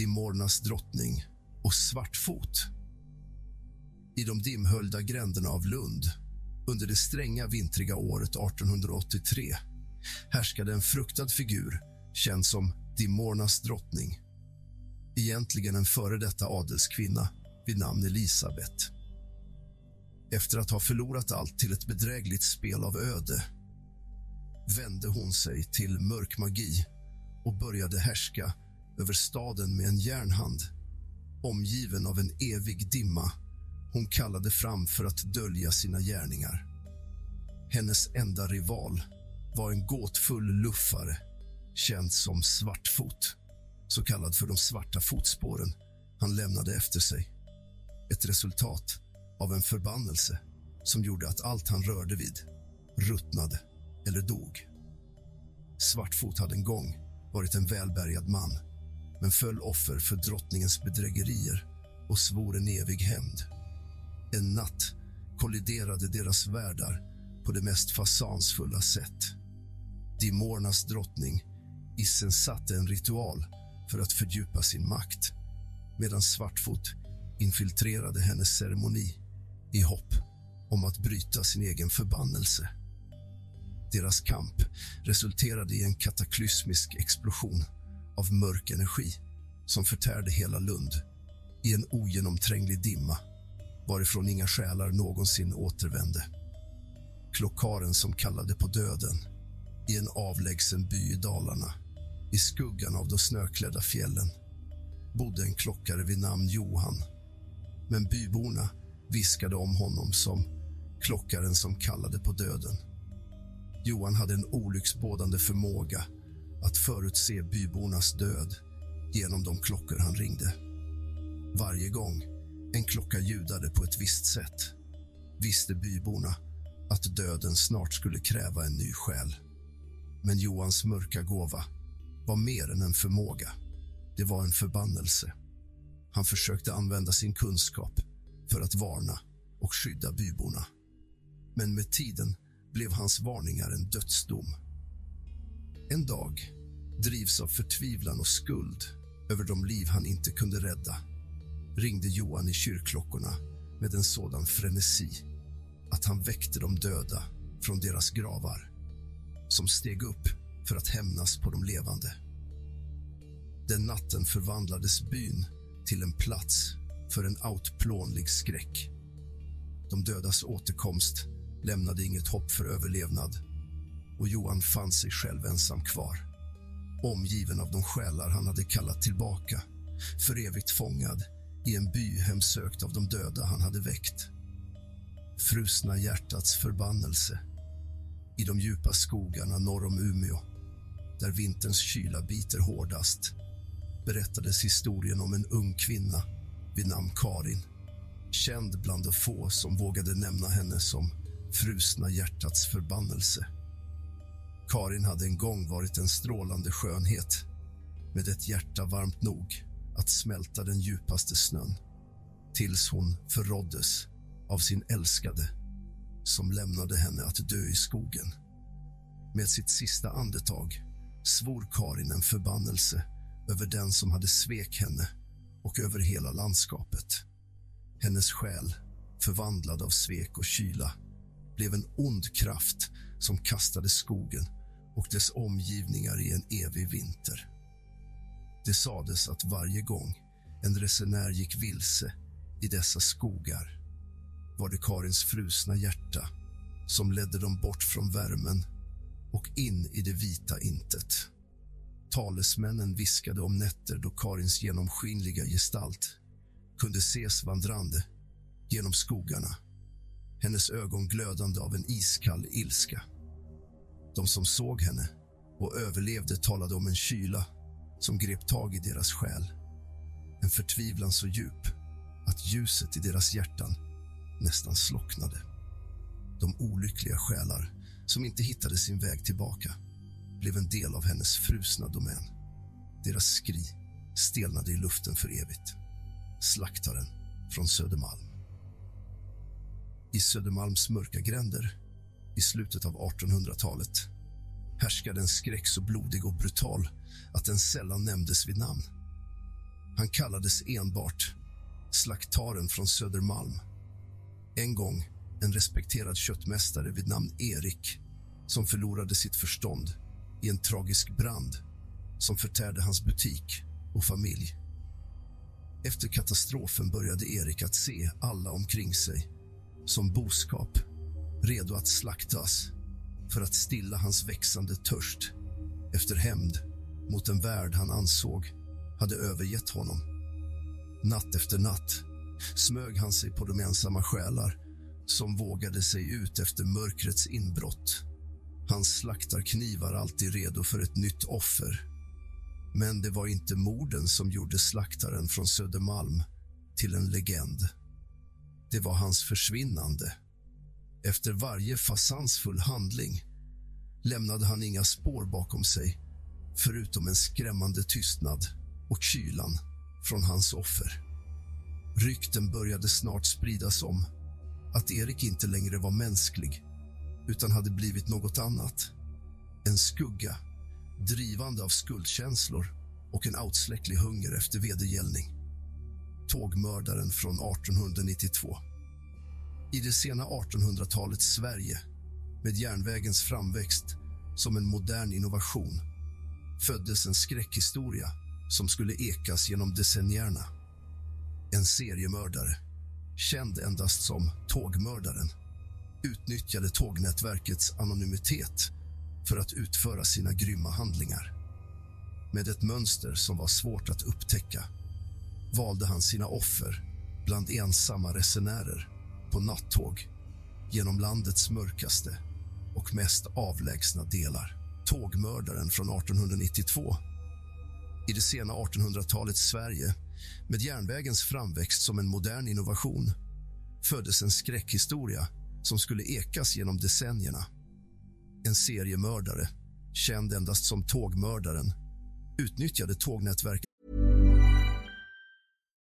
Dimornas drottning och Svartfot. I de dimhöljda gränderna av Lund under det stränga vintriga året 1883 härskade en fruktad figur känd som Dimornas drottning. Egentligen en före detta adelskvinna vid namn Elisabet. Efter att ha förlorat allt till ett bedrägligt spel av öde vände hon sig till mörk magi och började härska över staden med en järnhand omgiven av en evig dimma hon kallade fram för att dölja sina gärningar. Hennes enda rival var en gåtfull luffare känd som Svartfot så kallad för de svarta fotspåren han lämnade efter sig. Ett resultat av en förbannelse som gjorde att allt han rörde vid ruttnade eller dog. Svartfot hade en gång varit en välbärgad man men föll offer för drottningens bedrägerier och svor en evig hämnd. En natt kolliderade deras världar på det mest fasansfulla sätt. Dimornas drottning iscensatte en ritual för att fördjupa sin makt medan Svartfot infiltrerade hennes ceremoni i hopp om att bryta sin egen förbannelse. Deras kamp resulterade i en kataklysmisk explosion av mörk energi som förtärde hela Lund i en ogenomtränglig dimma varifrån inga själar någonsin återvände. Klockaren som kallade på döden i en avlägsen by i Dalarna i skuggan av de snöklädda fjällen bodde en klockare vid namn Johan men byborna viskade om honom som klockaren som kallade på döden. Johan hade en olycksbådande förmåga att förutse bybornas död genom de klockor han ringde. Varje gång en klocka ljudade på ett visst sätt visste byborna att döden snart skulle kräva en ny själ. Men Johans mörka gåva var mer än en förmåga. Det var en förbannelse. Han försökte använda sin kunskap för att varna och skydda byborna. Men med tiden blev hans varningar en dödsdom. En dag drivs av förtvivlan och skuld över de liv han inte kunde rädda ringde Johan i kyrkklockorna med en sådan frenesi att han väckte de döda från deras gravar som steg upp för att hämnas på de levande. Den natten förvandlades byn till en plats för en outplånlig skräck. De dödas återkomst lämnade inget hopp för överlevnad och Johan fann sig själv ensam kvar. omgiven av de själar han hade kallat tillbaka för evigt fångad i en by hemsökt av de döda han hade väckt. Frusna hjärtats förbannelse i de djupa skogarna norr om Umeå där vinterns kyla biter hårdast berättades historien om en ung kvinna vid namn Karin känd bland de få som vågade nämna henne som frusna hjärtats förbannelse. Karin hade en gång varit en strålande skönhet med ett hjärta varmt nog att smälta den djupaste snön tills hon förråddes av sin älskade som lämnade henne att dö i skogen. Med sitt sista andetag svor Karin en förbannelse över den som hade svek henne och över hela landskapet. Hennes själ, förvandlad av svek och kyla blev en ond kraft som kastade skogen och dess omgivningar i en evig vinter. Det sades att varje gång en resenär gick vilse i dessa skogar var det Karins frusna hjärta som ledde dem bort från värmen och in i det vita intet. Talesmännen viskade om nätter då Karins genomskinliga gestalt kunde ses vandrande genom skogarna hennes ögon glödande av en iskall ilska. De som såg henne och överlevde talade om en kyla som grep tag i deras själ. En förtvivlan så djup att ljuset i deras hjärtan nästan slocknade. De olyckliga själar som inte hittade sin väg tillbaka blev en del av hennes frusna domän. Deras skri stelnade i luften för evigt. Slaktaren från Södermalm. I Södermalms mörka gränder i slutet av 1800-talet härskade en skräck så blodig och brutal att den sällan nämndes vid namn. Han kallades enbart slaktaren från Södermalm. En gång en respekterad köttmästare vid namn Erik som förlorade sitt förstånd i en tragisk brand som förtärde hans butik och familj. Efter katastrofen började Erik att se alla omkring sig som boskap redo att slaktas för att stilla hans växande törst efter hämnd mot en värld han ansåg hade övergett honom. Natt efter natt smög han sig på de ensamma själar som vågade sig ut efter mörkrets inbrott. Hans slaktarknivar alltid redo för ett nytt offer. Men det var inte morden som gjorde slaktaren från Södermalm till en legend. Det var hans försvinnande. Efter varje fasansfull handling lämnade han inga spår bakom sig förutom en skrämmande tystnad och kylan från hans offer. Rykten började snart spridas om att Erik inte längre var mänsklig utan hade blivit något annat. En skugga drivande av skuldkänslor och en outsläcklig hunger efter vedergällning. Tågmördaren från 1892. I det sena 1800-talets Sverige, med järnvägens framväxt som en modern innovation föddes en skräckhistoria som skulle ekas genom decennierna. En seriemördare, känd endast som Tågmördaren utnyttjade tågnätverkets anonymitet för att utföra sina grymma handlingar. Med ett mönster som var svårt att upptäcka valde han sina offer bland ensamma resenärer på nattåg genom landets mörkaste och mest avlägsna delar. Tågmördaren från 1892. I det sena 1800-talets Sverige, med järnvägens framväxt som en modern innovation föddes en skräckhistoria som skulle ekas genom decennierna. En seriemördare, känd endast som Tågmördaren utnyttjade tågnätverket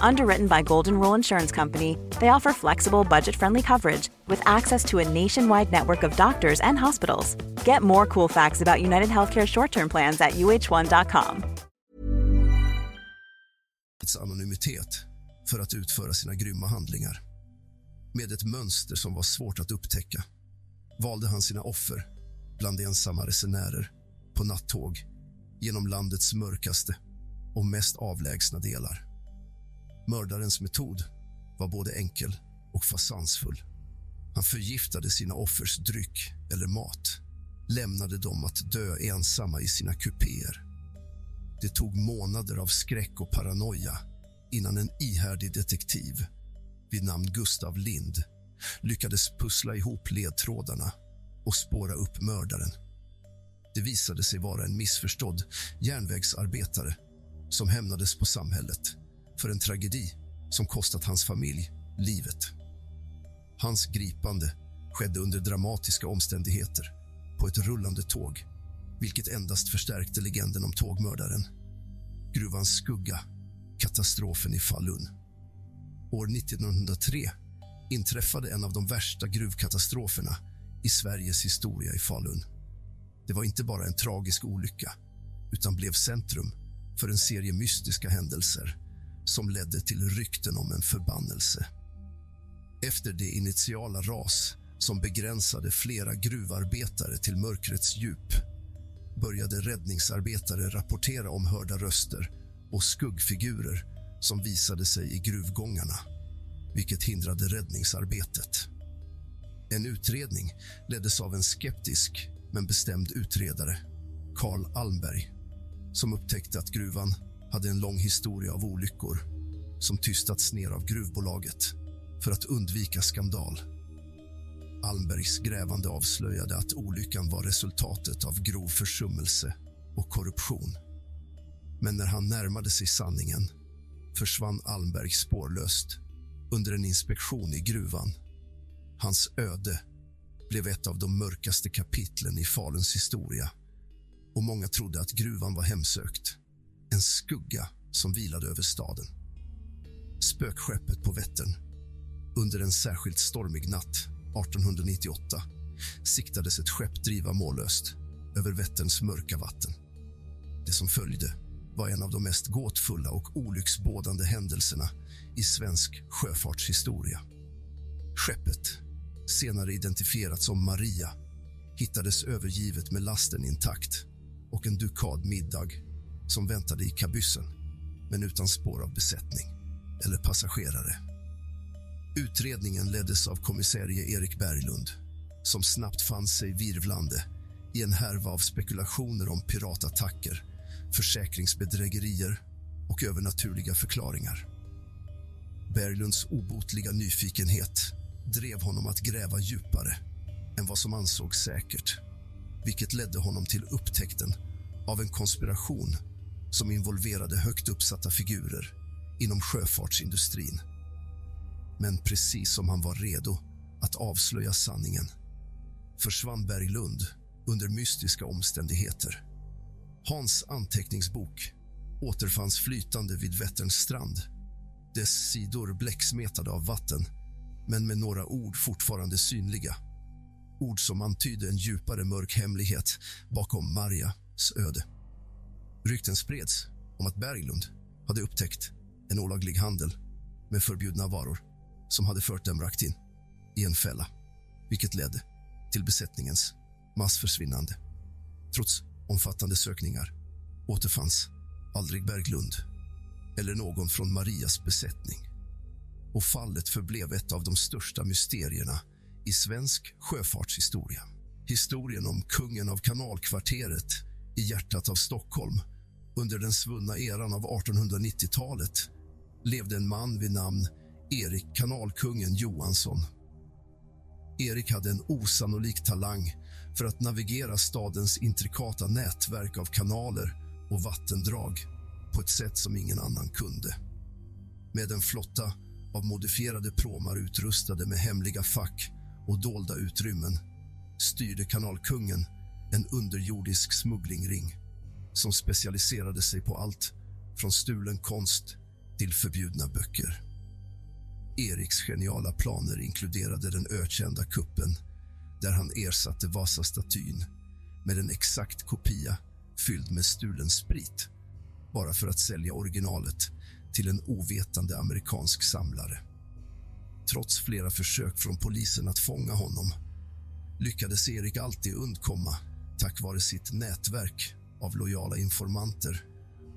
Underwritten by Golden Rule Insurance Company, they offer flexible, budget friendly coverage with access to a nationwide network of doctors and hospitals. Get more cool facts about United Healthcare short term plans at uh1.com. anonymitet för att utföra sina grymma handlingar. Med ett mönster som var svårt att upptäcka valde han sina offer bland ensamma resenärer på nattåg genom landets mörkaste och mest avlägsna delar. Mördarens metod var både enkel och fasansfull. Han förgiftade sina offers dryck eller mat lämnade dem att dö ensamma i sina kupéer. Det tog månader av skräck och paranoia innan en ihärdig detektiv vid namn Gustav Lind lyckades pussla ihop ledtrådarna och spåra upp mördaren. Det visade sig vara en missförstådd järnvägsarbetare som hämnades på samhället för en tragedi som kostat hans familj livet. Hans gripande skedde under dramatiska omständigheter på ett rullande tåg vilket endast förstärkte legenden om tågmördaren. Gruvans skugga, katastrofen i Falun. År 1903 inträffade en av de värsta gruvkatastroferna i Sveriges historia i Falun. Det var inte bara en tragisk olycka utan blev centrum för en serie mystiska händelser som ledde till rykten om en förbannelse. Efter det initiala ras som begränsade flera gruvarbetare till mörkrets djup började räddningsarbetare rapportera om hörda röster och skuggfigurer som visade sig i gruvgångarna vilket hindrade räddningsarbetet. En utredning leddes av en skeptisk men bestämd utredare, Carl Almberg som upptäckte att gruvan hade en lång historia av olyckor som tystats ner av gruvbolaget för att undvika skandal. Almbergs grävande avslöjade att olyckan var resultatet av grov försummelse och korruption. Men när han närmade sig sanningen försvann Almberg spårlöst under en inspektion i gruvan. Hans öde blev ett av de mörkaste kapitlen i Faluns historia och många trodde att gruvan var hemsökt. En skugga som vilade över staden. Spökskeppet på Vättern. Under en särskilt stormig natt 1898 siktades ett skepp driva mållöst över Vätterns mörka vatten. Det som följde var en av de mest gåtfulla och olycksbådande händelserna i svensk sjöfartshistoria. Skeppet, senare identifierat som Maria hittades övergivet med lasten intakt och en dukad middag som väntade i kabyssen men utan spår av besättning eller passagerare. Utredningen leddes av kommissarie Erik Berglund som snabbt fann sig virvlande i en härva av spekulationer om piratattacker, försäkringsbedrägerier och övernaturliga förklaringar. Berglunds obotliga nyfikenhet drev honom att gräva djupare än vad som ansågs säkert vilket ledde honom till upptäckten av en konspiration som involverade högt uppsatta figurer inom sjöfartsindustrin. Men precis som han var redo att avslöja sanningen försvann Berglund under mystiska omständigheter. Hans anteckningsbok återfanns flytande vid Vätterns strand. Dess sidor bläcksmetade av vatten, men med några ord fortfarande synliga. Ord som antydde en djupare mörk hemlighet bakom Marias öde. Rykten spreds om att Berglund hade upptäckt en olaglig handel med förbjudna varor som hade fört dem rakt in i en fälla vilket ledde till besättningens massförsvinnande. Trots omfattande sökningar återfanns aldrig Berglund eller någon från Marias besättning och fallet förblev ett av de största mysterierna i svensk sjöfartshistoria. Historien om kungen av kanalkvarteret i hjärtat av Stockholm under den svunna eran av 1890-talet levde en man vid namn Erik Kanalkungen Johansson. Erik hade en osannolik talang för att navigera stadens intrikata nätverk av kanaler och vattendrag på ett sätt som ingen annan kunde. Med en flotta av modifierade pråmar utrustade med hemliga fack och dolda utrymmen styrde kanalkungen en underjordisk smugglingring som specialiserade sig på allt från stulen konst till förbjudna böcker. Eriks geniala planer inkluderade den ökända kuppen där han ersatte Vasastatyn med en exakt kopia fylld med stulen sprit bara för att sälja originalet till en ovetande amerikansk samlare. Trots flera försök från polisen att fånga honom lyckades Erik alltid undkomma tack vare sitt nätverk av lojala informanter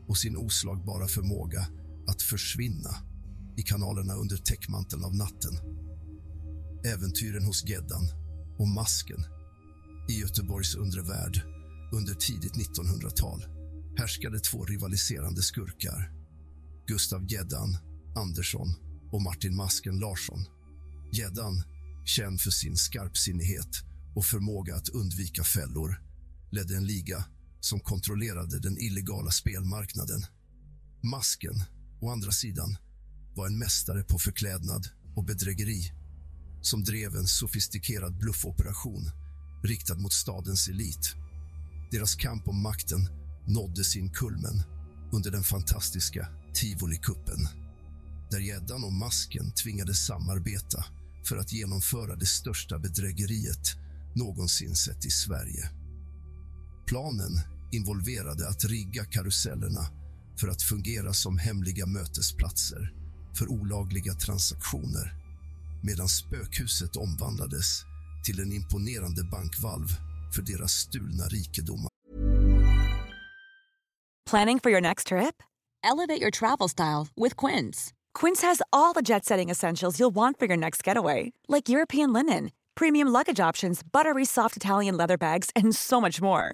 och sin oslagbara förmåga att försvinna i kanalerna under täckmanteln av natten. Äventyren hos Geddan och Masken i Göteborgs undre värld under tidigt 1900-tal härskade två rivaliserande skurkar. Gustav Geddan Andersson och Martin Masken Larsson. Geddan, känd för sin skarpsinnighet och förmåga att undvika fällor, ledde en liga som kontrollerade den illegala spelmarknaden. Masken, å andra sidan, var en mästare på förklädnad och bedrägeri som drev en sofistikerad bluffoperation riktad mot stadens elit. Deras kamp om makten nådde sin kulmen under den fantastiska Tivoli-kuppen där gäddan och masken tvingades samarbeta för att genomföra det största bedrägeriet någonsin sett i Sverige. Planen involverade att rigga karusellerna för att fungera som hemliga mötesplatser för olagliga transaktioner medan spökhuset omvandlades till en imponerande bankvalv för deras stulna rikedomar. Planning for your next trip? Elevate your travel style with Quince. Quince has all the jet setting essentials you'll want for your next getaway, like European linen, premium luggage options, buttery soft Italian leather bags, and so much more.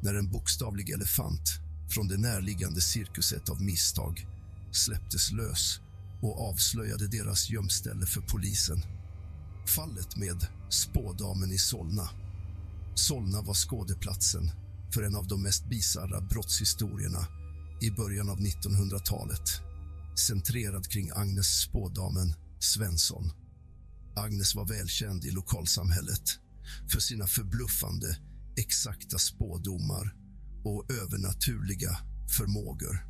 när en bokstavlig elefant från det närliggande cirkuset av misstag släpptes lös och avslöjade deras gömställe för polisen. Fallet med spådamen i Solna. Solna var skådeplatsen för en av de mest bisarra brottshistorierna i början av 1900-talet centrerad kring Agnes spådamen Svensson. Agnes var välkänd i lokalsamhället för sina förbluffande exakta spådomar och övernaturliga förmågor.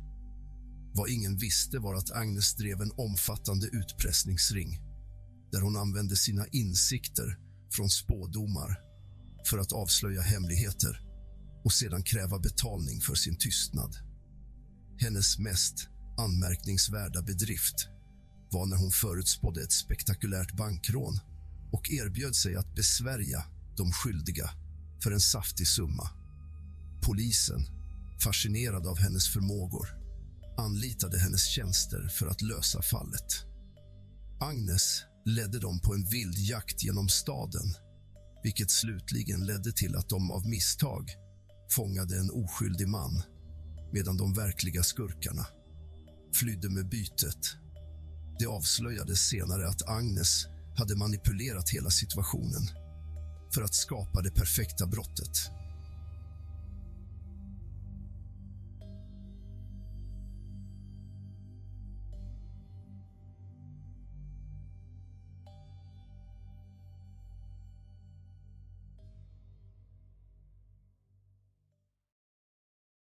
Vad ingen visste var att Agnes drev en omfattande utpressningsring där hon använde sina insikter från spådomar för att avslöja hemligheter och sedan kräva betalning för sin tystnad. Hennes mest anmärkningsvärda bedrift var när hon förutspådde ett spektakulärt bankrån och erbjöd sig att besvärja de skyldiga för en saftig summa. Polisen, fascinerad av hennes förmågor, anlitade hennes tjänster för att lösa fallet. Agnes ledde dem på en vild jakt genom staden vilket slutligen ledde till att de av misstag fångade en oskyldig man medan de verkliga skurkarna flydde med bytet. Det avslöjades senare att Agnes hade manipulerat hela situationen för att skapa det perfekta brottet.